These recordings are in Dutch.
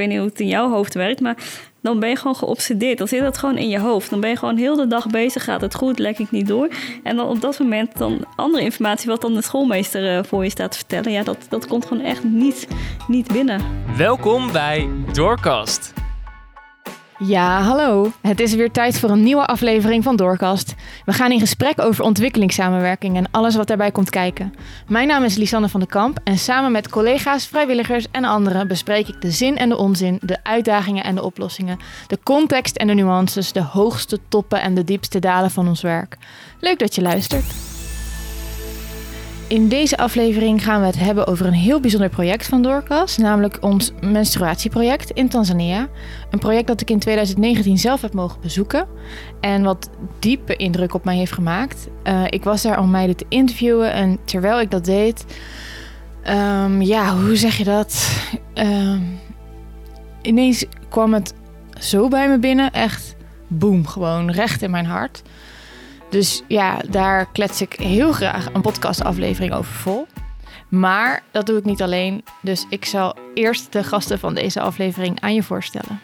weet niet hoe het in jouw hoofd werkt, maar dan ben je gewoon geobsedeerd. Dan zit dat gewoon in je hoofd. Dan ben je gewoon heel de dag bezig. Gaat het goed? Lek ik niet door? En dan op dat moment dan andere informatie... wat dan de schoolmeester eh, voor je staat te vertellen... ja, dat, dat komt gewoon echt niet, niet binnen. Welkom bij Doorkast. Ja, hallo. Het is weer tijd voor een nieuwe aflevering van Doorkast. We gaan in gesprek over ontwikkelingssamenwerking en alles wat daarbij komt kijken. Mijn naam is Lisanne van den Kamp en samen met collega's, vrijwilligers en anderen bespreek ik de zin en de onzin, de uitdagingen en de oplossingen, de context en de nuances, de hoogste toppen en de diepste dalen van ons werk. Leuk dat je luistert. In deze aflevering gaan we het hebben over een heel bijzonder project van Doorkast, namelijk ons menstruatieproject in Tanzania. Een project dat ik in 2019 zelf heb mogen bezoeken en wat diepe indruk op mij heeft gemaakt. Uh, ik was daar om meiden te interviewen en terwijl ik dat deed, um, ja, hoe zeg je dat? Um, ineens kwam het zo bij me binnen, echt boem, gewoon recht in mijn hart. Dus ja, daar klets ik heel graag een podcastaflevering over vol. Maar dat doe ik niet alleen. Dus ik zal eerst de gasten van deze aflevering aan je voorstellen.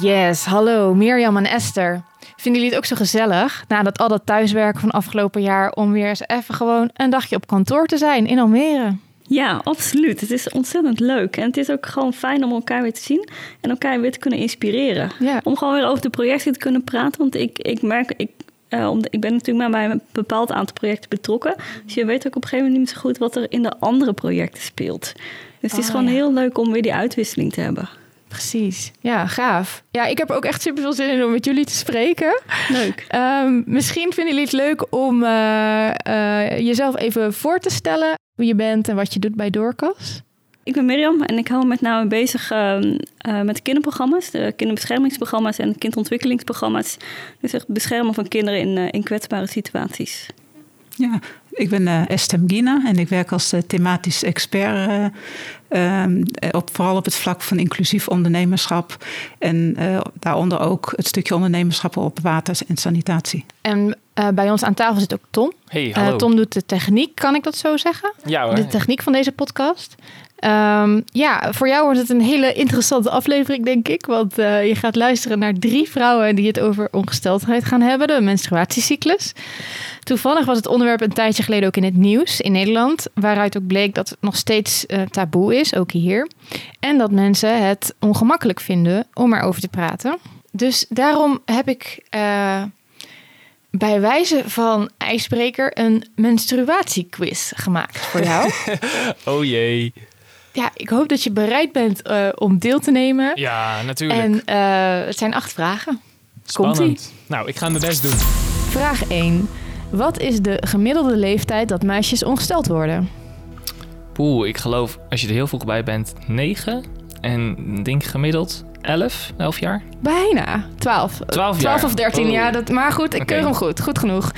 Yes, hallo Mirjam en Esther. Vinden jullie het ook zo gezellig? Nadat al dat thuiswerken van afgelopen jaar om weer eens even gewoon een dagje op kantoor te zijn in Almere. Ja, absoluut. Het is ontzettend leuk. En het is ook gewoon fijn om elkaar weer te zien en elkaar weer te kunnen inspireren. Ja. Om gewoon weer over de projecten te kunnen praten. Want ik, ik merk, ik, uh, om ik ben natuurlijk maar bij een bepaald aantal projecten betrokken. Dus je weet ook op een gegeven moment niet zo goed wat er in de andere projecten speelt. Dus het is Oh, gewoon ja. heel leuk om weer die uitwisseling te hebben. Precies. Ja, gaaf. Ja, ik heb ook echt super veel zin in om met jullie te spreken. Leuk. Ehm, misschien vinden jullie het leuk om eh, eh, jezelf even voor te stellen. Wie je bent en wat je doet bij Doorkas. Ik ben Mirjam en ik hou me met name bezig ehm, eh, met de kinderprogramma's, de kinderbeschermingsprogramma's en kindontwikkelingsprogramma's. Dus het beschermen van kinderen in, eh, in kwetsbare situaties. Ja, ik ben eh Esther Mgina en ik werk als eh, thematisch expert. eh, ehm, eh, op, vooral op het vlak van inclusief ondernemerschap. En eh, daaronder ook het stukje ondernemerschap op water en sanitatie. En eh, bij ons aan tafel zit ook Tom. Hey, Eh, hallo. Tom doet de techniek, kan ik dat zo zeggen? ja hoor. De techniek van deze podcast. Ehm, ja, voor jou wordt het een hele interessante aflevering, denk ik. Want eh, je gaat luisteren naar drie vrouwen die het over ongesteldheid gaan hebben, de menstruatiecyclus. Toevallig was het onderwerp een tijdje geleden ook in het nieuws in Nederland, waaruit ook bleek dat het nog steeds taboe is, ook hier. En dat mensen het ongemakkelijk vinden om erover te praten. Dus daarom heb ik bij wijze van ijsbreker een menstruatiequiz gemaakt voor jou. Oh jee. ja, ik hoop dat je bereid bent eh, om deel te nemen. Ja, natuurlijk. En eh, het zijn acht vragen. Spannend. Nou, ik ga mijn best doen. Vraag 1. Wat is de gemiddelde leeftijd dat meisjes ongesteld worden? Poeh, ik geloof als je er heel vroeg bij bent, 9. En denk gemiddeld 11, 11 jaar. Bijna. 12. 12 jaar. of 13 Oh. jaar. Dat, maar goed, ik keur hem goed. Goed genoeg.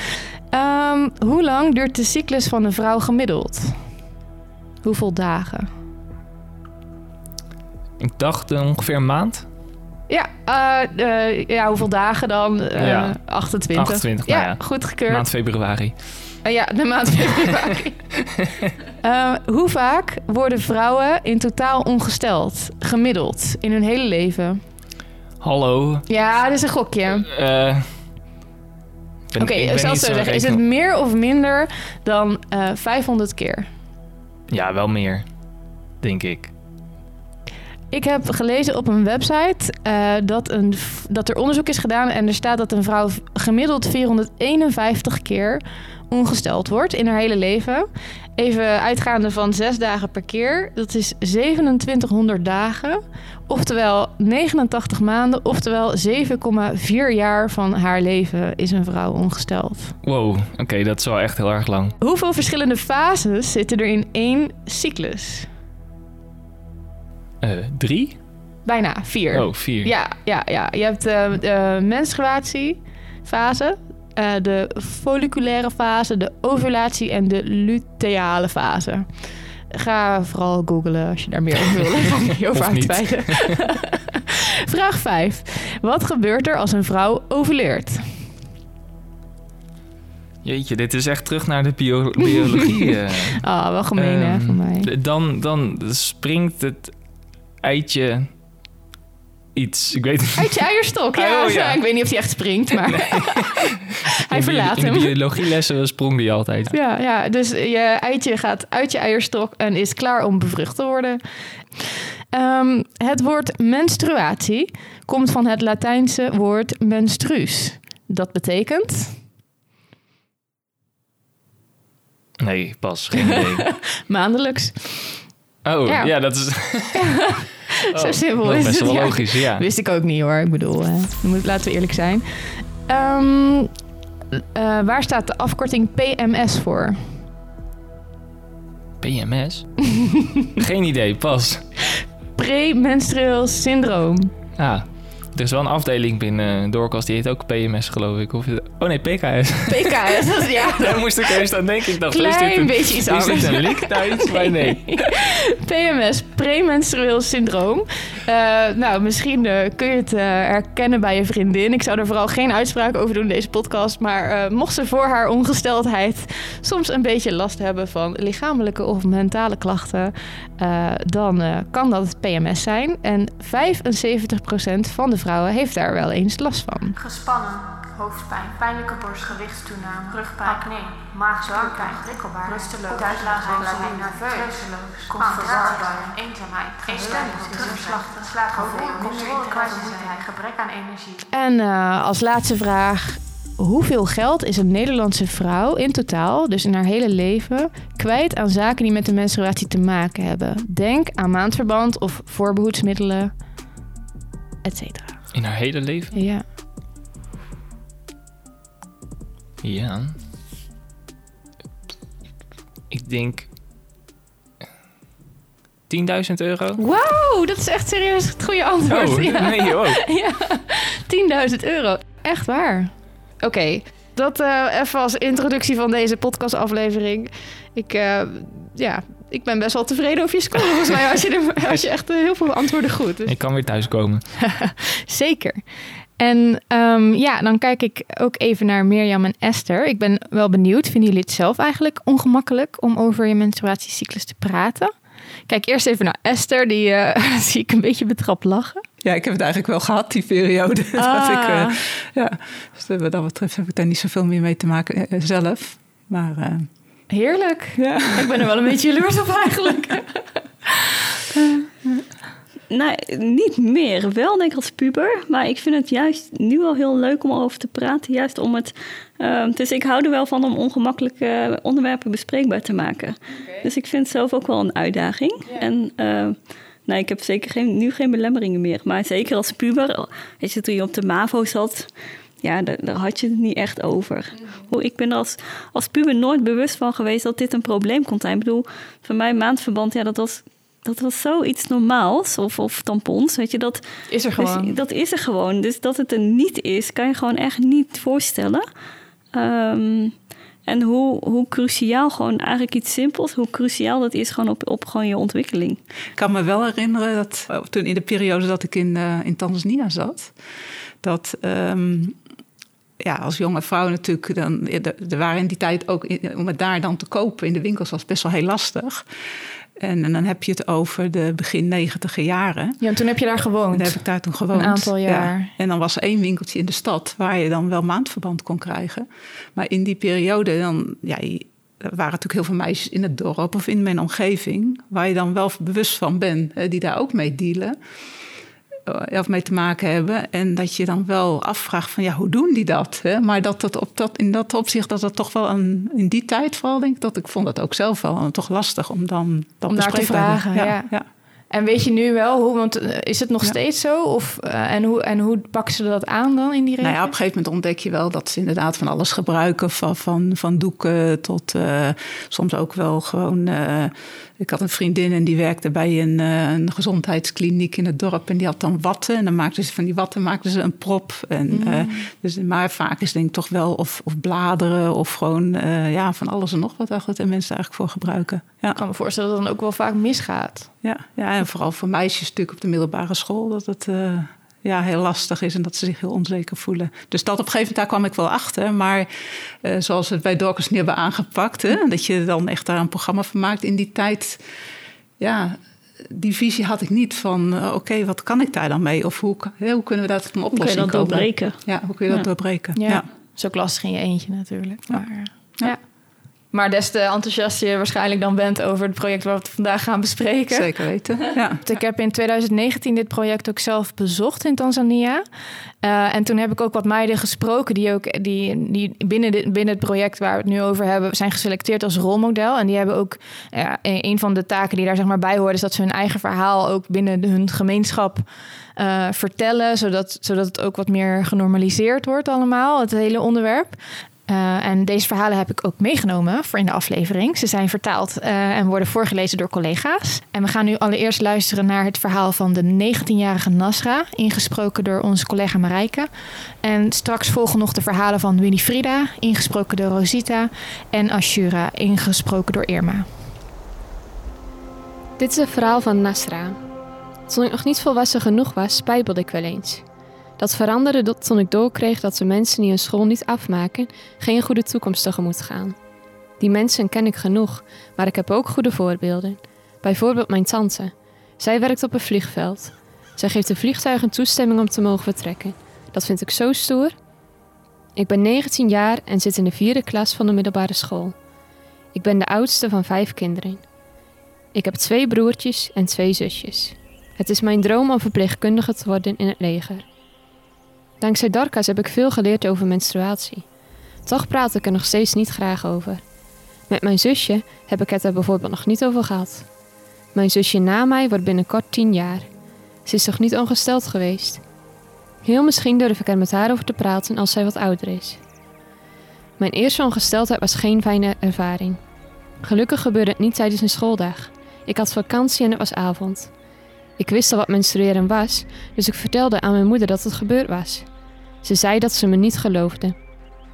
Ehm, hoe lang duurt de cyclus van een vrouw gemiddeld? Hoeveel dagen? Ik dacht eh, ongeveer een maand. Ja, eh, eh, ja hoeveel dagen dan? Ja. 28. 28, ja, nou ja. goed gekeurd. Maand februari. Eh, ja, de maand februari. Eh, hoe vaak worden vrouwen in totaal ongesteld? Gemiddeld in hun hele leven? Hallo. Ja, dat is een gokje. Eh, ben- Oké, ik zal zo zeggen. Is het meer of minder dan eh 500 keer? Ja, wel meer. Denk ik. Ik heb gelezen op een website eh, dat, een, dat er onderzoek is gedaan en er staat dat een vrouw gemiddeld 451 keer ongesteld wordt in haar hele leven. Even uitgaande van zes dagen per keer, dat is 2700 dagen, oftewel 89 maanden, oftewel 7,4 jaar van haar leven is een vrouw ongesteld. Wow, oké, dat is wel echt heel erg lang. Hoeveel verschillende fases zitten er in één cyclus? Eh, drie? Bijna, vier. Oh, vier. Ja, ja, ja. Je hebt eh, de menstruatiefase, eh, de folliculaire fase, de ovulatie en de luteale fase. Ga vooral googlen als je daar meer over wil. Ik niet over uitweiden. Vraag 5. Wat gebeurt er als een vrouw ovuleert? Jeetje, dit is echt terug naar de bio- biologie. Ah, wel gemeen hè, Ehm, van mij. Dan, dan springt het eitje iets. Ik weet het niet. Uit je eierstok, ja. Oh, ja. Ik weet niet of hij echt springt, maar hij verlaat hem. In de biologielessen sprong die altijd. Ja, ja, dus je eitje gaat uit je eierstok en is klaar om bevrucht te worden. Ehm, het woord menstruatie komt van het Latijnse woord menstruus. Dat betekent Nee, pas. Geen idee. maandelijks. Oh, Ja. ja, dat is... Zo simpel dat is best het, wel ja. logisch, ja. Wist ik ook niet hoor. Ik bedoel, eh, laten we eerlijk zijn. Ehm, eh, waar staat de afkorting PMS voor? PMS? Geen idee, pas. Premenstrueel syndroom. Ah, er is wel een afdeling binnen Doorkast, die heet ook PMS, geloof ik. Of, oh nee, PKS. PKS, is ja. Daar moest ik eerst aan denken. Ik dacht, is dit Klein een, beetje iets is dit een lik thuis? Maar nee. PMS, premenstrueel syndroom. Eh, nou, misschien eh, kun je het eh, herkennen bij je vriendin. Ik zou er vooral geen uitspraak over doen in deze podcast. Maar mocht ze voor haar ongesteldheid soms een beetje last hebben van lichamelijke of mentale klachten, dan kan dat het PMS zijn. En 75% van de vrouwen heeft daar wel eens last van. Gespannen, hoofdpijn, pijnlijke borst, gewichtstoename, rugpijn, acne, maagzwakheid, prikkelbaar, rusteloos, uitlaatgeleiding, nerveus, concentratie, eenzaamheid, eenstemmig, terugslachtig, slaapgevoel, controle kwijt zijn, gebrek aan energie. En eh, als laatste vraag. Hoeveel geld is een Nederlandse vrouw in totaal, dus in haar hele leven, kwijt aan zaken die met de menstruatie te maken hebben? Denk aan maandverband of voorbehoedsmiddelen, et cetera. In haar hele leven? Ja. Ja. Ik denk... 10.000 euro? Wow, dat is echt serieus het goede antwoord. Oh, ja. nee, oh. Ja, 10.000 euro. Echt waar. Oké, dat eh, even als introductie van deze podcastaflevering. Ik, eh, ja, ik ben best wel tevreden over je score. Volgens mij als je, er, als je echt eh, heel veel antwoorden goed. Dus Ik kan weer thuiskomen. Zeker. En ehm, ja, dan kijk ik ook even naar Mirjam en Esther. Ik ben wel benieuwd, vinden jullie het zelf eigenlijk ongemakkelijk om over je menstruatiecyclus te praten? Kijk eerst even naar Esther, die eh, zie ik een beetje betrapt lachen. Ja, ik heb het eigenlijk wel gehad, die periode. dat Ah. ik, eh, ja, dus wat dat betreft heb ik daar niet zoveel meer mee te maken zelf. Maar eh, Heerlijk. ja. Ik ben er wel een beetje jaloers op eigenlijk. Nou, niet meer. Wel denk ik als puber. Maar ik vind het juist nu wel heel leuk om erover te praten. Juist om het... ehm, dus ik hou er wel van om ongemakkelijke onderwerpen bespreekbaar te maken. Dus ik vind het zelf ook wel een uitdaging. En nou, ik heb zeker geen, nu geen belemmeringen meer. Maar zeker als puber, weet je, toen je op de MAVO zat... Ja, daar, daar had je het niet echt over. Hoe, ik ben er als, als puber nooit bewust van geweest dat dit een probleem kon zijn. Ik bedoel, voor mij maandverband, ja, dat was, dat was zoiets normaals. Of, of tampons, weet je, dat, Is er dus gewoon. dat is er gewoon. Dus dat het er niet is, kan je gewoon echt niet voorstellen. Ehm, en hoe, hoe cruciaal gewoon eigenlijk iets simpels, hoe cruciaal dat is gewoon op, op gewoon je ontwikkeling. Ik kan me wel herinneren dat eh, toen in de periode dat ik in, eh, in Tanzania zat, dat ehm, ja, als jonge vrouw natuurlijk, dan, er waren in die tijd ook om het daar dan te kopen in de winkels was best wel heel lastig. En, en dan heb je het over de begin negentiger jaren. Ja, en toen heb je daar gewoond. daar heb ik daar toen gewoond. Een aantal jaar. Ja. En dan was er één winkeltje in de stad waar je dan wel maandverband kon krijgen. Maar in die periode dan, ja, er waren natuurlijk heel veel meisjes in het dorp of in mijn omgeving, waar je dan wel bewust van bent, die daar ook mee dealen. Eh, Of mee te maken hebben. En dat je dan wel afvraagt van ja, hoe doen die dat? Hè? Maar dat het op dat, in dat opzicht dat het toch wel een, in die tijd vooral denk ik dat ik vond dat ook zelf wel toch lastig om dan dat Om daar te vragen, ja. ja. En weet je nu wel hoe, want eh, is het nog Ja. steeds zo? Of, eh, en, hoe, en hoe pakken ze dat aan dan in die regio? Nou ja, op een gegeven moment ontdek je wel dat ze inderdaad van alles gebruiken. Van, van, van doeken tot soms ook wel gewoon. Ik had een vriendin en die werkte bij een, eh, een gezondheidskliniek in het dorp. En die had dan watten. En dan maakten ze van die watten maakten ze een prop. En, eh, dus, maar vaak is denk ik toch wel of, of bladeren of gewoon eh, ja, van alles en nog wat. En mensen eigenlijk voor gebruiken. Ja. Ik kan me voorstellen dat het dan ook wel vaak misgaat. Ja, ja, en vooral voor meisjes natuurlijk op de middelbare school... dat het ja, heel lastig is en dat ze zich heel onzeker voelen. Dus dat op een gegeven moment, daar kwam ik wel achter. Maar eh, zoals we het bij Dorcas nu hebben aangepakt... Hè, dat je dan echt daar een programma van maakt in die tijd... ja, die visie had ik niet van, uh, oké, wat kan ik daar dan mee? Of hoe, hoe kunnen we dat een oplossing hoe kun je dat komen? doorbreken? Ja, hoe kun je dat doorbreken? Ja. ja. is ook lastig in je eentje natuurlijk. Maar, ja. Maar des te enthousiast je waarschijnlijk dan bent over het project wat we vandaag gaan bespreken. Zeker weten. Ja. Ik heb in 2019 dit project ook zelf bezocht in Tanzania. Uh, en toen heb ik ook wat meiden gesproken die ook die, die binnen, de, binnen het project waar we het nu over hebben, zijn geselecteerd als rolmodel. En die hebben ook uh, een van de taken die daar zeg maar bij hoort, is dat ze hun eigen verhaal ook binnen hun gemeenschap uh, vertellen, zodat, zodat het ook wat meer genormaliseerd wordt allemaal, het hele onderwerp. Uh, en deze verhalen heb ik ook meegenomen voor in de aflevering. Ze zijn vertaald uh, en worden voorgelezen door collega's. En we gaan nu allereerst luisteren naar het verhaal van de 19-jarige Nasra, ingesproken door onze collega Marijke. En straks volgen nog de verhalen van Winifrida, ingesproken door Rosita, en Ashura, ingesproken door Irma. Dit is het verhaal van Nasra. Toen ik nog niet volwassen genoeg was, spijbelde ik wel eens. Dat veranderde toen ik doorkreeg dat de mensen die hun school niet afmaken, geen goede toekomst tegemoet gaan. Die mensen ken ik genoeg, maar ik heb ook goede voorbeelden. Bijvoorbeeld mijn tante. Zij werkt op een vliegveld. Zij geeft de vliegtuigen toestemming om te mogen vertrekken. Dat vind ik zo stoer. Ik ben 19 jaar en zit in de vierde klas van de middelbare school. Ik ben de oudste van vijf kinderen. Ik heb twee broertjes en twee zusjes. Het is mijn droom om verpleegkundige te worden in het leger. Dankzij Darka's heb ik veel geleerd over menstruatie. Toch praat ik er nog steeds niet graag over. Met mijn zusje heb ik het er bijvoorbeeld nog niet over gehad. Mijn zusje na mij wordt binnenkort tien jaar. Ze is toch niet ongesteld geweest? Heel misschien durf ik er met haar over te praten als zij wat ouder is. Mijn eerste ongesteldheid was geen fijne ervaring. Gelukkig gebeurde het niet tijdens een schooldag. Ik had vakantie en het was avond. Ik wist al wat menstrueren was, dus ik vertelde aan mijn moeder dat het gebeurd was. Ze zei dat ze me niet geloofde.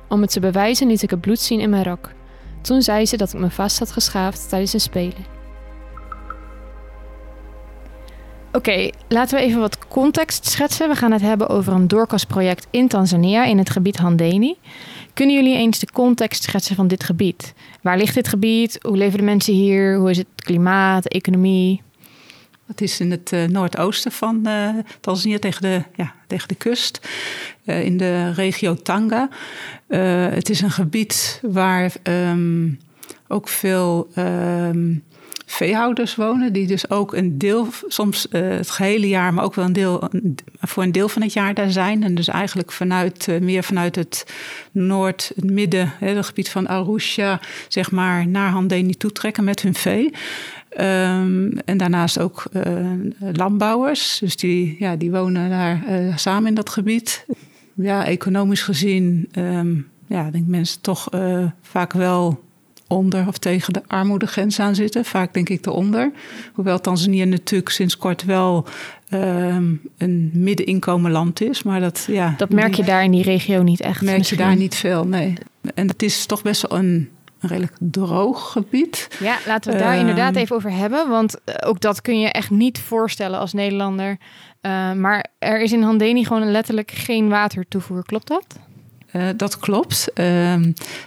Om het te bewijzen liet ik het bloed zien in mijn rok. Toen zei ze dat ik me vast had geschaafd tijdens een spelen. Oké, laten we even wat context schetsen. We gaan het hebben over een doorkastproject in Tanzania in het gebied Handeni. Kunnen jullie eens de context schetsen van dit gebied? Waar ligt dit gebied? Hoe leven de mensen hier? Hoe is het klimaat, economie? Het is in het uh, noordoosten van uh, Tanzania tegen de, ja, tegen de kust, uh, in de regio Tanga. het is een gebied waar um, ook veel um, veehouders wonen, die dus ook een deel, soms het gehele jaar, maar ook wel een deel, voor een deel van het jaar daar zijn. En dus eigenlijk vanuit, meer vanuit het noord, het midden, het gebied van Arusha, zeg maar, naar Handeni toetrekken met hun vee. Um, en daarnaast ook uh, landbouwers. Dus die, ja, die wonen daar uh, samen in dat gebied. Ja, economisch gezien, um, ja, denk mensen toch uh, vaak wel onder of tegen de armoedegrens aan zitten. Vaak denk ik eronder. Hoewel Tanzania natuurlijk sinds kort wel um, een middeninkomenland is. Maar dat, ja, dat merk je daar in die regio niet echt. Merk misschien. je daar niet veel, nee. En het is toch best wel een een redelijk droog gebied. Ja, laten we het daar uh, inderdaad even over hebben. Want eh, ook dat kun je echt niet voorstellen als Nederlander. Uh, maar er is in Handeni gewoon letterlijk geen watertoevoer. Klopt dat? Uh, dat klopt. Uh,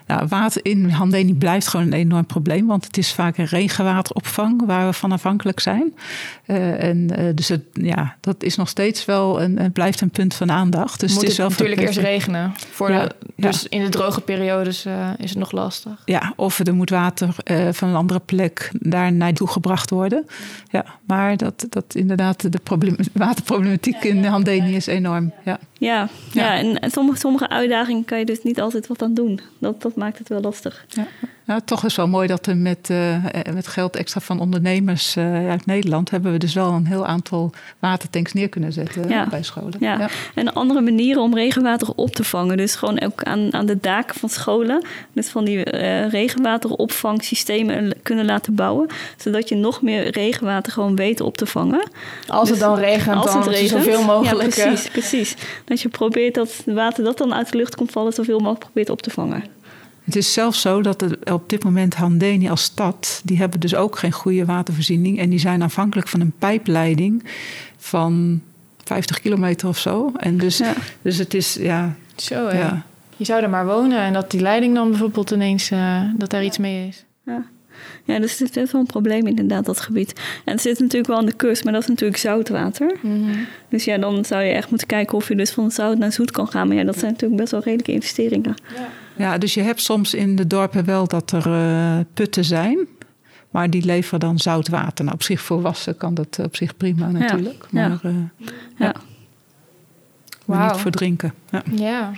nou, water in Handeni blijft gewoon een enorm probleem, want het is vaak een regenwateropvang waar we van afhankelijk zijn. Uh, en dus het, ja, dat is nog steeds wel een, het blijft een punt van aandacht. Dus Moet het is wel natuurlijk eerst regenen. Voor ja, de, dus ja. in de droge periodes is het nog lastig. Ja, of er moet water van een andere plek daar naartoe gebracht worden. Ja, maar dat, dat inderdaad, de probleem, waterproblematiek in Handeni is enorm. Ja. Ja, ja. ja en sommige, sommige uitdagingen kan je dus niet altijd wat aan doen. Dat, dat maakt het wel lastig. Ja. Ja, toch is wel mooi dat er met, uh, met geld extra van ondernemers uh, uit Nederland hebben we dus wel een heel aantal watertanks neer kunnen zetten ja. bij scholen. Ja. ja. en andere manieren om regenwater op te vangen. Dus gewoon ook aan, aan de daken van scholen. Dus van die uh, regenwateropvangsystemen kunnen laten bouwen. Zodat je nog meer regenwater gewoon weet op te vangen. Als het dan regent, Als dan het regent. zoveel mogelijk. Ja, precies, precies. Dat je probeert dat water dat dan uit de lucht komt vallen, zoveel mogelijk probeert op te vangen. Het is zelfs zo dat er op dit moment Handeni als stad, die hebben dus ook geen goede watervoorziening. En die zijn afhankelijk van een pijpleiding van 50 kilometer of zo. En dus, ja. dus het is, ja. Zo, ja. Je zou er maar wonen en dat die leiding dan bijvoorbeeld ineens, uh, dat daar iets mee is. Ja. Ja, dus het is wel een probleem inderdaad, dat gebied. En het zit natuurlijk wel aan de kust, maar dat is natuurlijk zoutwater. Dus ja, dan zou je echt moeten kijken of je dus van zout naar zoet kan gaan. Maar ja, dat zijn natuurlijk best wel redelijke investeringen. Ja, dus je hebt soms in de dorpen wel dat er eh, putten zijn. Maar die leveren dan zout water. Nou, op zich voor wassen kan dat op zich prima natuurlijk. ja. Maar, eh, Ja. maar Wauw. niet voor drinken. Ja. Ja.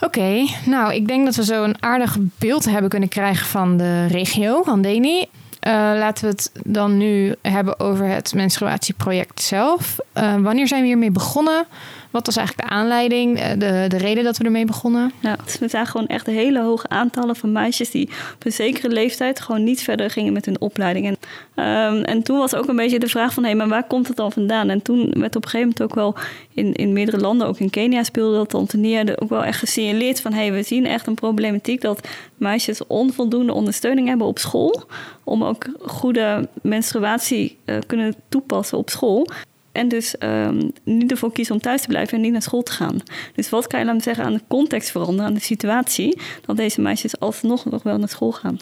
Oké, nou ik denk dat we zo een aardig beeld hebben kunnen krijgen van de regio, van Deni. Eh, laten we het dan nu hebben over het menstruatieproject zelf. Eh, wanneer zijn we hiermee begonnen? Wat was eigenlijk de aanleiding, eh, de, de reden dat we ermee begonnen? Ja, we zagen gewoon echt hele hoge aantallen van meisjes die op een zekere leeftijd gewoon niet verder gingen met hun opleiding. En, ehm, en toen was ook een beetje de vraag van, hé, maar waar komt het dan vandaan? En toen werd op een gegeven moment ook wel in, in meerdere landen, ook in Kenia speelde dat, Tanzania, ook wel echt gesignaleerd van, hé, we zien echt een problematiek dat meisjes onvoldoende ondersteuning hebben op school om ook goede menstruatie eh, kunnen toepassen op school. En dus ehm, niet ervoor kiezen om thuis te blijven en niet naar school te gaan. Dus wat kan je dan zeggen aan de context veranderen, aan de situatie, dat deze meisjes alsnog nog wel naar school gaan?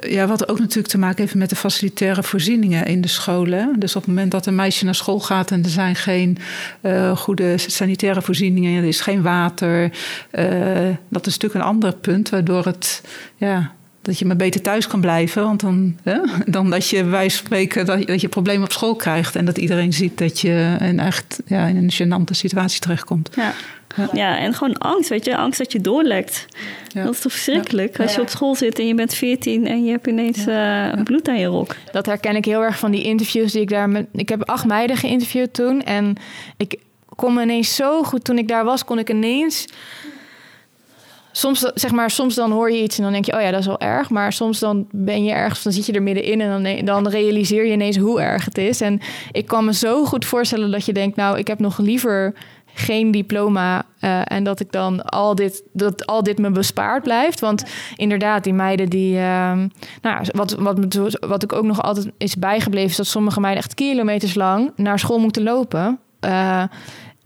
Ja, wat ook natuurlijk te maken heeft met de facilitaire voorzieningen in de scholen. Dus op het moment dat een meisje naar school gaat en er zijn geen eh, goede sanitaire voorzieningen, er is geen water, eh, dat is natuurlijk een ander punt, waardoor het, ja, dat je maar beter thuis kan blijven. Want dan, hè, dan dat je wij spreken dat, je- dat je problemen op school krijgt en dat iedereen ziet dat je in echt ja, in een gênante situatie terechtkomt. Ja. Ja. Ja. en gewoon angst, weet je, angst dat je doorlekt. Ja. Dat is toch verschrikkelijk? Als je op school zit en je bent 14 en je hebt ineens eh, bloed aan je rok. Dat herken ik heel erg van die interviews die ik daar met. Ik heb acht meiden geïnterviewd toen. En ik kon me ineens zo goed. Toen ik daar was, kon ik ineens. Soms, zeg maar, soms dan hoor je iets en dan denk je, oh ja, dat is wel erg. Maar soms dan ben je ergens, dan zit je er middenin en dan, dan realiseer je ineens hoe erg het is. En ik kan me zo goed voorstellen dat je denkt, nou, ik heb nog liever geen diploma eh, en dat ik dan al dit, dat al dit me bespaard blijft. Want inderdaad, die meiden die, ehm, nou, wat, wat, wat ik ook nog altijd is bijgebleven, is dat sommige meiden echt kilometers lang naar school moeten lopen. Eh,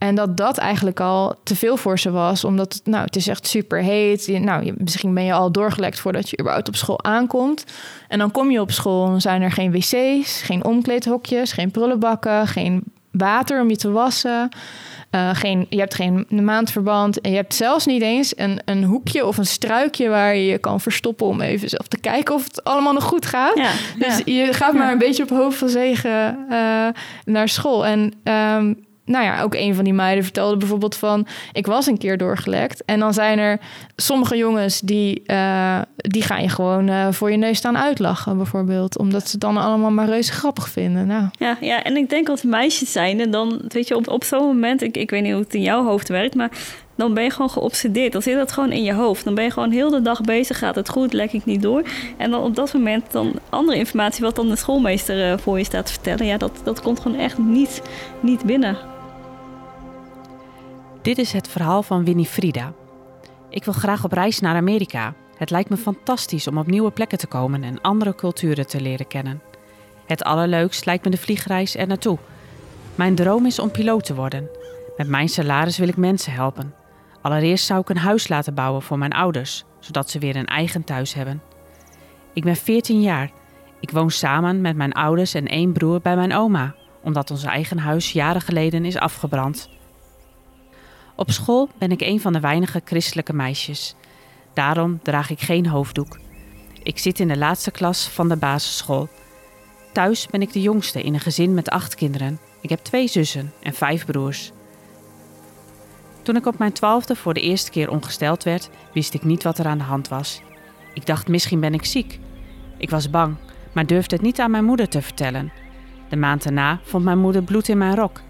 en dat dat eigenlijk al te veel voor ze was, omdat het, nou, het is echt super heet. Nou, misschien ben je al doorgelekt voordat je überhaupt op school aankomt. En dan kom je op school en zijn er geen wc's, geen omkleedhokjes, geen prullenbakken, geen water om je te wassen. Eh, geen, je hebt geen maandverband. En je hebt zelfs niet eens een, een hoekje of een struikje waar je je kan verstoppen om even zelf te kijken of het allemaal nog goed gaat. Ja, Dus ja. je gaat maar een beetje op hoofd van zegen eh, naar school. En ehm, nou ja, ook een van die meiden vertelde bijvoorbeeld van... ik was een keer doorgelekt. En dan zijn er sommige jongens die, eh, die gaan je gewoon eh, voor je neus staan uitlachen bijvoorbeeld. Omdat ze het dan allemaal maar reuze grappig vinden. Nou, Ja, ja, en ik denk als meisjes zijn, en dan weet je, op, op zo'n moment, ik, ik weet niet hoe het in jouw hoofd werkt, maar dan ben je gewoon geobsedeerd. Dan zit dat gewoon in je hoofd. Dan ben je gewoon heel de dag bezig. Gaat het goed? Lek ik niet door? En dan op dat moment dan andere informatie, wat dan de schoolmeester eh, voor je staat te vertellen, ja, dat, dat komt gewoon echt niet, niet binnen. Dit is het verhaal van Winifrida. Ik wil graag op reis naar Amerika. Het lijkt me fantastisch om op nieuwe plekken te komen en andere culturen te leren kennen. Het allerleukst lijkt me de vliegreis er naartoe. Mijn droom is om piloot te worden. Met mijn salaris wil ik mensen helpen. Allereerst zou ik een huis laten bouwen voor mijn ouders, zodat ze weer een eigen thuis hebben. Ik ben 14 jaar. Ik woon samen met mijn ouders en één broer bij mijn oma, omdat ons eigen huis jaren geleden is afgebrand. Op school ben ik een van de weinige christelijke meisjes. Daarom draag ik geen hoofddoek. Ik zit in de laatste klas van de basisschool. Thuis ben ik de jongste in een gezin met acht kinderen. Ik heb twee zussen en vijf broers. Toen ik op mijn twaalfde voor de eerste keer ongesteld werd, wist ik niet wat er aan de hand was. Ik dacht misschien ben ik ziek. Ik was bang, maar durfde het niet aan mijn moeder te vertellen. De maand daarna vond mijn moeder bloed in mijn rok.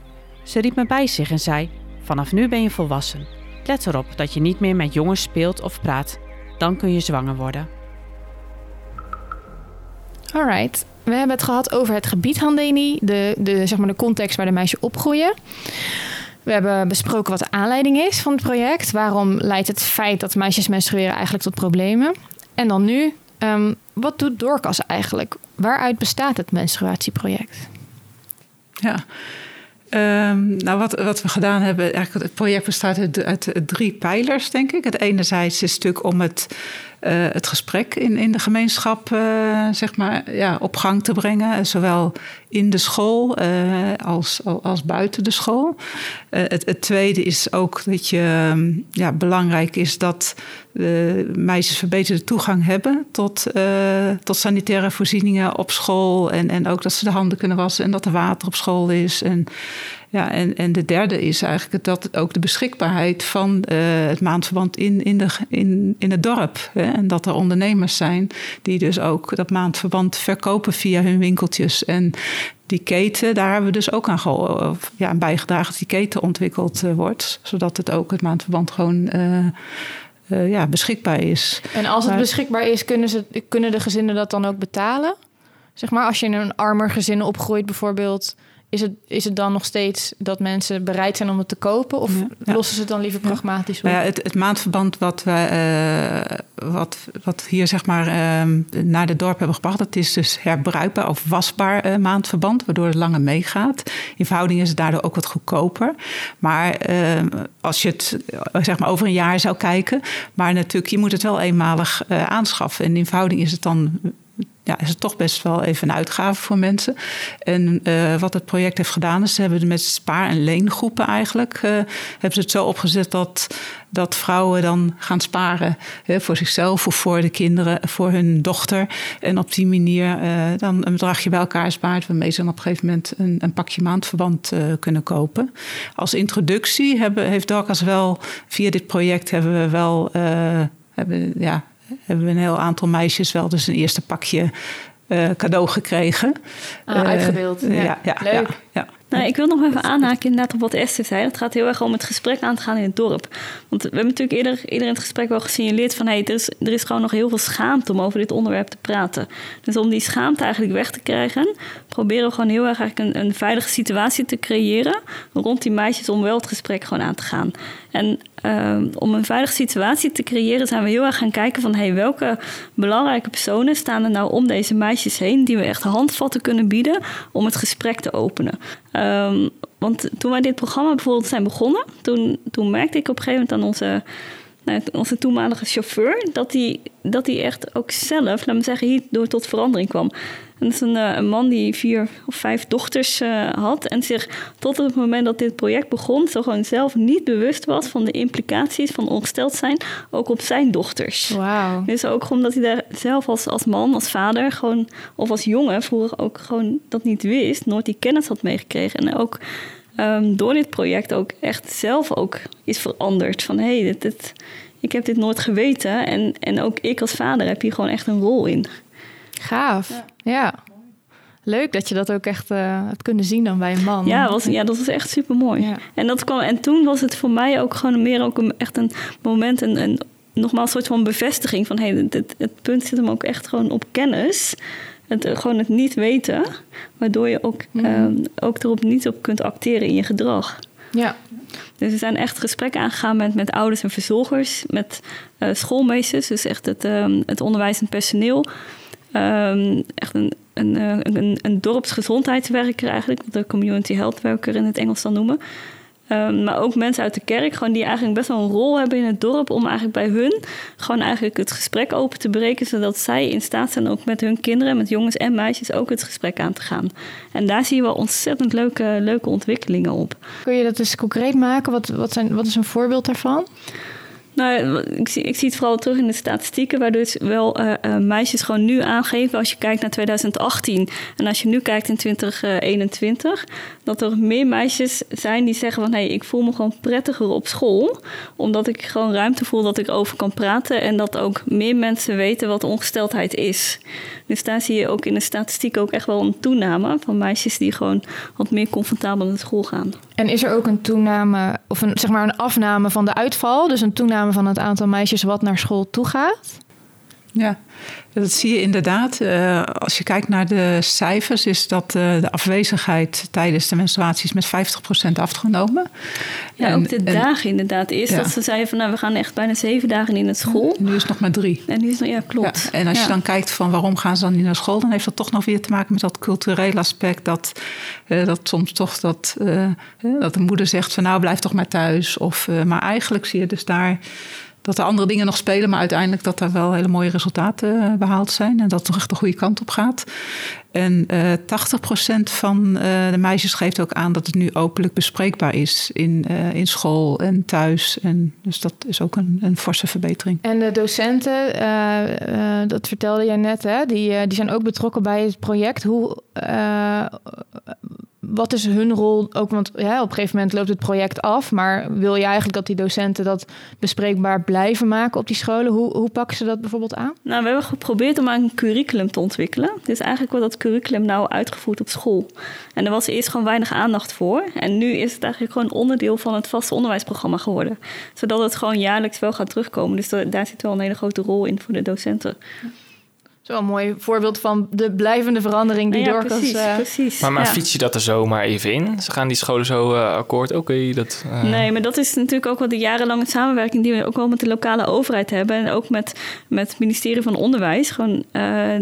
Ze riep me bij zich en zei: Vanaf nu ben je volwassen. Let erop dat je niet meer met jongens speelt of praat. Dan kun je zwanger worden. alright. We hebben het gehad over het gebied Handeni, de, de, zeg maar de context waar de meisjes opgroeien. We hebben besproken wat de aanleiding is van het project. Waarom leidt het feit dat meisjes menstrueren eigenlijk tot problemen? En dan nu, ehm, wat doet Doorkas eigenlijk? Waaruit bestaat het menstruatieproject? Ja. Ehm, nou, wat, wat we gedaan hebben, eigenlijk het project bestaat uit, drie pijlers, denk ik. Het enerzijds is natuurlijk om het het gesprek in, in de gemeenschap zeg maar, ja, op gang te brengen. Zowel in de school als, als buiten de school. het, het tweede is ook dat je ehm, ja, belangrijk is dat meisjes verbeterde toegang hebben tot, tot sanitaire voorzieningen op school. En, en ook dat ze de handen kunnen wassen en dat er water op school is. En, ja, en, en de derde is eigenlijk dat ook de beschikbaarheid van uh, het maandverband in, in, de, in, in het dorp. Hè? En dat er ondernemers zijn die dus ook dat maandverband verkopen via hun winkeltjes. En die keten, daar hebben we dus ook aan ja, bijgedragen dat die keten ontwikkeld uh, wordt. Zodat het ook het maandverband gewoon. Uh, ja, beschikbaar is. En als het beschikbaar is, kunnen, ze, kunnen de gezinnen dat dan ook betalen? Zeg maar, als je in een armer gezin opgroeit, bijvoorbeeld, is het, is het dan nog steeds dat mensen bereid zijn om het te kopen? Of lossen ze het dan liever pragmatisch op? Nou ja, het, het, maandverband wat, we, uh, wat, wat hier zeg maar uh, naar de dorp hebben gebracht... dat is dus herbruikbaar of wasbaar uh, maandverband... waardoor het langer meegaat. In verhouding is het daardoor ook wat goedkoper. Maar ehm, als je het zeg maar over een jaar zou kijken... maar natuurlijk, je moet het wel eenmalig aanschaffen. En in verhouding is het dan ja, is het toch best wel even een uitgave voor mensen. En uh, wat het project heeft gedaan, is ze hebben met spaar- en leengroepen eigenlijk... Uh, hebben ze het zo opgezet dat, dat vrouwen dan gaan sparen... Hè, voor zichzelf of voor de kinderen, voor hun dochter. En op die manier uh, dan een bedragje bij elkaar spaart... waarmee ze dan op een gegeven moment een, een pakje maandverband kunnen kopen. Als introductie hebben, heeft Dorcas wel... via dit project hebben we wel... hebben, ja, hebben we een heel aantal meisjes wel dus een eerste pakje uh, cadeau gekregen. Ah, uh, uitgedeeld. Ja. ja, ja Leuk. Ja, nou, ik wil nog even aanhaken inderdaad op wat Esther zei. Het gaat heel erg om het gesprek aan te gaan in het dorp. Want we hebben natuurlijk eerder, eerder in het gesprek wel gesignaleerd van... Hey, er, is, er is gewoon nog heel veel schaamte om over dit onderwerp te praten. Dus om die schaamte eigenlijk weg te krijgen... proberen we gewoon heel erg eigenlijk een, een veilige situatie te creëren... rond die meisjes om wel het gesprek gewoon aan te gaan. En uh, om een veilige situatie te creëren zijn we heel erg gaan kijken van... Hey, welke belangrijke personen staan er nou om deze meisjes heen... die we echt handvatten kunnen bieden om het gesprek te openen. Um, want toen wij dit programma bijvoorbeeld zijn begonnen, toen, toen merkte ik op een gegeven moment aan onze, nou, onze toenmalige chauffeur dat hij dat echt ook zelf, laat me zeggen, hierdoor tot verandering kwam. Dat is een, eh, een, man die vier of vijf dochters uh, had. En zich tot het moment dat dit project begon, zo gewoon zelf niet bewust was van de implicaties van ongesteld zijn, ook op zijn dochters. Wauw. Dus ook omdat hij daar zelf als, als man, als vader, gewoon, of als jongen vroeger ook gewoon dat niet wist, nooit die kennis had meegekregen. En ook um, door dit project ook echt zelf ook is veranderd. Van hé, hey, dit, dit, ik heb dit nooit geweten. En, en ook ik als vader heb hier gewoon echt een rol in. Gaaf. Ja. Leuk dat je dat ook echt uh, hebt kunnen zien dan bij een man. Ja, was, ja dat was echt super mooi. Ja. En, dat kwam, en toen was het voor mij ook gewoon meer ook een, echt een moment, een, een, nogmaals een soort van bevestiging van hey, het, het, punt zit hem ook echt gewoon op kennis. Het, gewoon het niet weten, waardoor je ook, mm. um, ook erop niet op kunt acteren in je gedrag. Ja. Dus we zijn echt gesprekken aangegaan met, met ouders en verzorgers, met uh, schoolmeesters, dus echt het, um, het onderwijzend personeel. Um, echt een, een, een, een dorpsgezondheidswerker eigenlijk, de community health worker in het Engels dan noemen. Um, maar ook mensen uit de kerk, gewoon die eigenlijk best wel een rol hebben in het dorp om eigenlijk bij hun gewoon eigenlijk het gesprek open te breken, zodat zij in staat zijn ook met hun kinderen, met jongens en meisjes, ook het gesprek aan te gaan. En daar zie je wel ontzettend leuke, leuke ontwikkelingen op. Kun je dat eens concreet maken? Wat, wat, zijn, wat is een voorbeeld daarvan? Nou, ik zie, ik zie het vooral terug in de statistieken, waar dus wel uh, uh, meisjes gewoon nu aangeven, als je kijkt naar 2018 en als je nu kijkt in 2021, dat er meer meisjes zijn die zeggen van hé, hey, ik voel me gewoon prettiger op school, omdat ik gewoon ruimte voel dat ik over kan praten en dat ook meer mensen weten wat ongesteldheid is. Dus daar zie je ook in de statistiek ook echt wel een toename van meisjes die gewoon wat meer comfortabel naar school gaan. En is er ook een toename, of een, zeg maar een afname van de uitval? Dus een toename van het aantal meisjes wat naar school toe gaat? Ja, dat zie je inderdaad. Uh, als je kijkt naar de cijfers, is dat uh, de afwezigheid tijdens de menstruaties met 50% afgenomen. Ja, en, ook de en, dagen inderdaad. Eerst ja. dat ze zeiden van nou, we gaan echt bijna zeven dagen in het school. En nu is het nog maar drie. En nu is het, ja, klopt. Ja, en als je dan kijkt van waarom gaan ze dan niet naar school, dan heeft dat toch nog weer te maken met dat culturele aspect. Dat, uh, dat soms toch dat, dat de moeder zegt van nou, blijf toch maar thuis. Of, maar eigenlijk zie je dus daar dat er andere dingen nog spelen, maar uiteindelijk dat er wel hele mooie resultaten eh, behaald zijn en dat het toch echt de goede kant op gaat. En uh, 80% van uh, de meisjes geeft ook aan dat het nu openlijk bespreekbaar is in, in school en thuis. En dus dat is ook een, een forse verbetering. En de docenten, dat vertelde jij net, hè, die, die zijn ook betrokken bij het project. Hoe, wat is hun rol ook? Want ja, op een gegeven moment loopt het project af. Maar wil je eigenlijk dat die docenten dat bespreekbaar blijven maken op die scholen? Hoe, hoe pakken ze dat bijvoorbeeld aan? Nou, we hebben geprobeerd om een curriculum te ontwikkelen. Dus eigenlijk wordt dat curriculum nou uitgevoerd op school. En er was eerst gewoon weinig aandacht voor. En nu is het eigenlijk gewoon onderdeel van het vaste onderwijsprogramma geworden. Zodat het gewoon jaarlijks wel gaat terugkomen. Dus daar zit wel een hele grote rol in voor de docenten. Zo een mooi voorbeeld van de blijvende verandering die ja, ja, precies, uh, precies. Maar, maar ja. fiets je dat er zomaar even in? Ze gaan die scholen zo uh, akkoord? Oké, dat... Uh... Nee, maar dat is natuurlijk ook wel de jarenlange samenwerking... die we ook wel met de lokale overheid hebben... en ook met, met het ministerie van Onderwijs... gewoon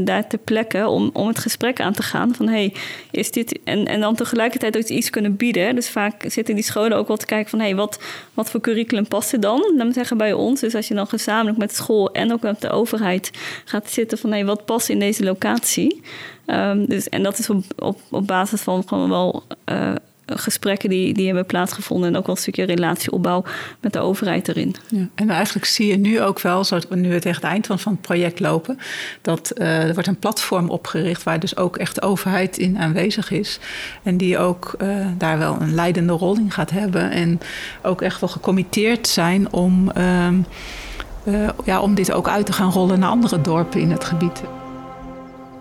daar ter plekke om, om het gesprek aan te gaan... van hey, is dit... En, en dan tegelijkertijd ook iets kunnen bieden. Dus vaak zitten die scholen ook wel te kijken van... hey, wat, wat voor curriculum past er dan? Me zeggen, bij ons. Dus als je dan gezamenlijk met de school... en ook met de overheid gaat zitten van... hey, wat past in deze locatie. Um, dus, en dat is op, op, op basis van gewoon wel uh, gesprekken die, die hebben plaatsgevonden. En ook wel een stukje relatieopbouw met de overheid erin. Ja, en eigenlijk zie je nu ook wel, we nu tegen het eind van, van het project lopen, dat uh, er wordt een platform opgericht waar dus ook echt de overheid in aanwezig is. En die ook uh, daar wel een leidende rol in gaat hebben. En ook echt wel gecommitteerd zijn om. Um, uh, ja, om dit ook uit te gaan rollen naar andere dorpen in het gebied.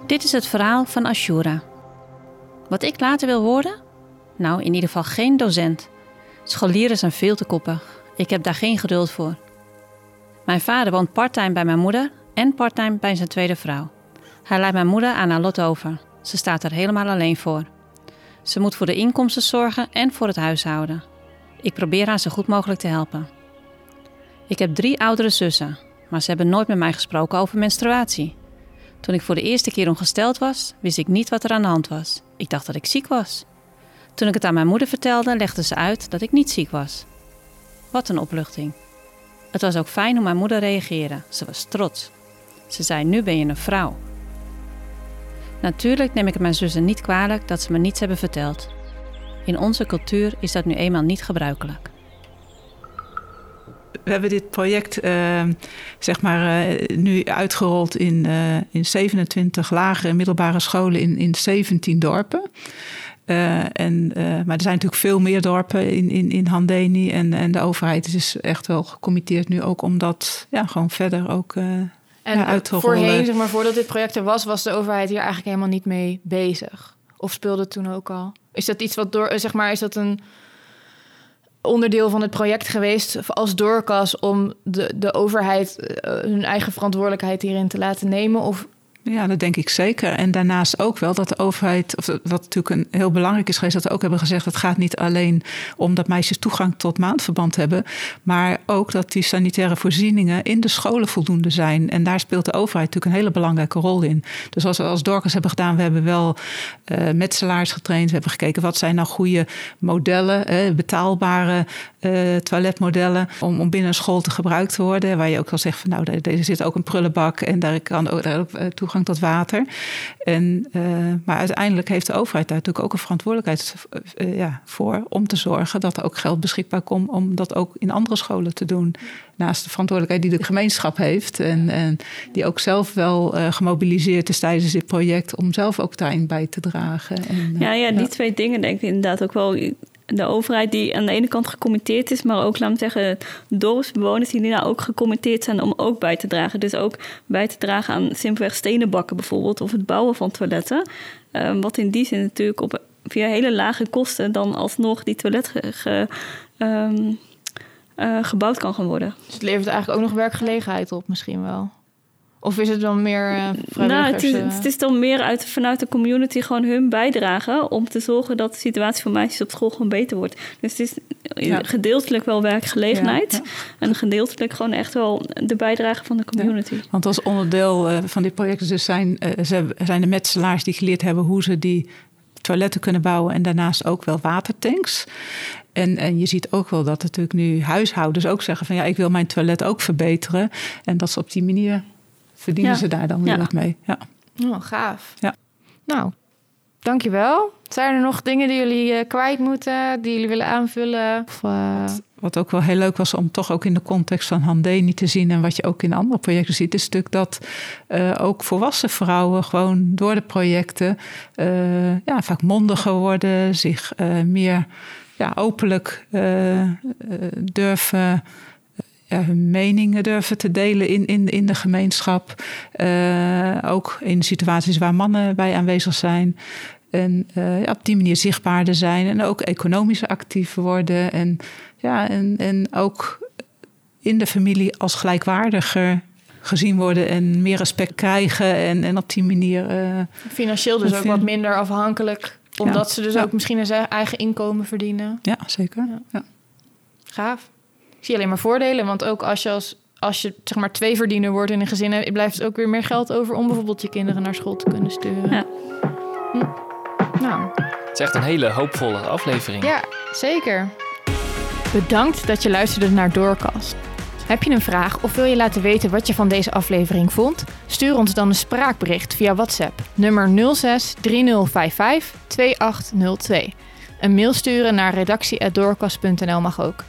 Dit is het verhaal van Ashura. Wat ik later wil worden? Nou, in ieder geval geen docent. Scholieren zijn veel te koppig. Ik heb daar geen geduld voor. Mijn vader woont parttime bij mijn moeder en parttime bij zijn tweede vrouw. Hij leidt mijn moeder aan haar lot over. Ze staat er helemaal alleen voor. Ze moet voor de inkomsten zorgen en voor het huishouden. Ik probeer haar zo goed mogelijk te helpen. Ik heb drie oudere zussen, maar ze hebben nooit met mij gesproken over menstruatie. Toen ik voor de eerste keer ongesteld was, wist ik niet wat er aan de hand was. Ik dacht dat ik ziek was. Toen ik het aan mijn moeder vertelde, legde ze uit dat ik niet ziek was. Wat een opluchting. Het was ook fijn hoe mijn moeder reageerde. Ze was trots. Ze zei: Nu ben je een vrouw. Natuurlijk neem ik het mijn zussen niet kwalijk dat ze me niets hebben verteld. In onze cultuur is dat nu eenmaal niet gebruikelijk we hebben dit project uh, zeg maar, uh, nu uitgerold in, uh, in 27 lagere en middelbare scholen in, in 17 dorpen. en, maar er zijn natuurlijk veel meer dorpen in, in, in Handeni. En, en de overheid is dus echt wel gecommitteerd nu ook om dat ja, gewoon verder ook en ja, uit te voorheen, rollen. zeg maar, voordat dit project er was, was de overheid hier eigenlijk helemaal niet mee bezig. Of speelde het toen ook al? Is dat iets wat door, zeg maar, is dat een onderdeel van het project geweest als doorkas om de, de overheid uh, hun eigen verantwoordelijkheid hierin te laten nemen? Of ja, dat denk ik zeker. En daarnaast ook wel dat de overheid, of wat natuurlijk een, heel belangrijk is geweest, dat we ook hebben gezegd: het gaat niet alleen om dat meisjes toegang tot maandverband hebben, maar ook dat die sanitaire voorzieningen in de scholen voldoende zijn. En daar speelt de overheid natuurlijk een hele belangrijke rol in. Dus als we als Dorcas hebben gedaan, we hebben wel uh, metselaars getraind, we hebben gekeken wat zijn nou goede modellen, eh, betaalbare uh, toiletmodellen, om, om binnen een school te gebruikt te worden. Waar je ook al zegt van nou, deze zit ook een prullenbak en daar kan ook, daar ook toegang tot water. En, uh, maar uiteindelijk heeft de overheid daar natuurlijk ook een verantwoordelijkheid uh, ja, voor om te zorgen dat er ook geld beschikbaar komt om dat ook in andere scholen te doen. Naast de verantwoordelijkheid die de gemeenschap heeft en, en die ook zelf wel uh, gemobiliseerd is tijdens dit project om zelf ook daarin bij te dragen. En, ja, ja, die ja. twee dingen denk ik inderdaad ook wel de overheid die aan de ene kant gecommitteerd is, maar ook, laat me zeggen, dorpsbewoners die nou ook gecommitteerd zijn om ook bij te dragen. Dus ook bij te dragen aan simpelweg stenen bakken bijvoorbeeld, of het bouwen van toiletten. Um, wat in die zin natuurlijk op via hele lage kosten dan alsnog die toilet um, uh, gebouwd kan gaan worden. Dus het levert eigenlijk ook nog werkgelegenheid op, misschien wel. Of is het dan meer uh, Nou, het is, het is dan meer uit, vanuit de community gewoon hun bijdrage om te zorgen dat de situatie van meisjes op school gewoon beter wordt. Dus het is ja. gedeeltelijk wel werkgelegenheid ja, ja. en gedeeltelijk gewoon echt wel de bijdrage van de community. Want als onderdeel uh, van dit project dus zijn, uh, zijn de metselaars die geleerd hebben hoe ze die toiletten kunnen bouwen en daarnaast ook wel watertanks. En, en je ziet ook wel dat natuurlijk nu huishoudens ook zeggen van ja, ik wil mijn toilet ook verbeteren. En dat ze op die manier verdienen Ja. ze daar dan weer wat mee. Ja. Oh, gaaf. Ja. Nou, dankjewel. Zijn er nog dingen die jullie eh, kwijt moeten, die jullie willen aanvullen? Of, eh, Wat ook wel heel leuk was om toch ook in de context van Handeni te zien en wat je ook in andere projecten ziet, is natuurlijk dat eh, ook volwassen vrouwen gewoon door de projecten ja, vaak mondiger worden, zich meer ja, openlijk durven. Ja, hun meningen durven te delen in, in, in de gemeenschap. Eh, ook in situaties waar mannen bij aanwezig zijn. En eh, ja, op die manier zichtbaarder zijn. En ook economisch actief worden. En, ja, en, en ook in de familie als gelijkwaardiger gezien worden. En meer respect krijgen. En, en op die manier. eh, financieel dus ook wat minder afhankelijk, omdat Ja. ze dus Ja. ook misschien een eigen inkomen verdienen. ja, zeker. Ja. Ja. Gaaf. Ik zie alleen maar voordelen, want ook als je als als je zeg maar twee verdiener wordt in een gezin, eh, blijft het ook weer meer geld over om bijvoorbeeld je kinderen naar school te kunnen sturen. Ja. Hm. Nou, Het is echt een hele hoopvolle aflevering. ja, zeker. Bedankt dat je luisterde naar Doorkast. Heb je een vraag of wil je laten weten wat je van deze aflevering vond? Stuur ons dan een spraakbericht via WhatsApp nummer 06 3055 2802. Een mail sturen naar redactie.doorkast.nl mag ook.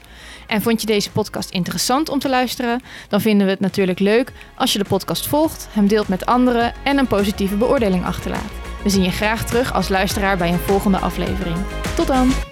En vond je deze podcast interessant om te luisteren? Dan vinden we het natuurlijk leuk als je de podcast volgt, hem deelt met anderen en een positieve beoordeling achterlaat. We zien je graag terug als luisteraar bij een volgende aflevering. Tot dan!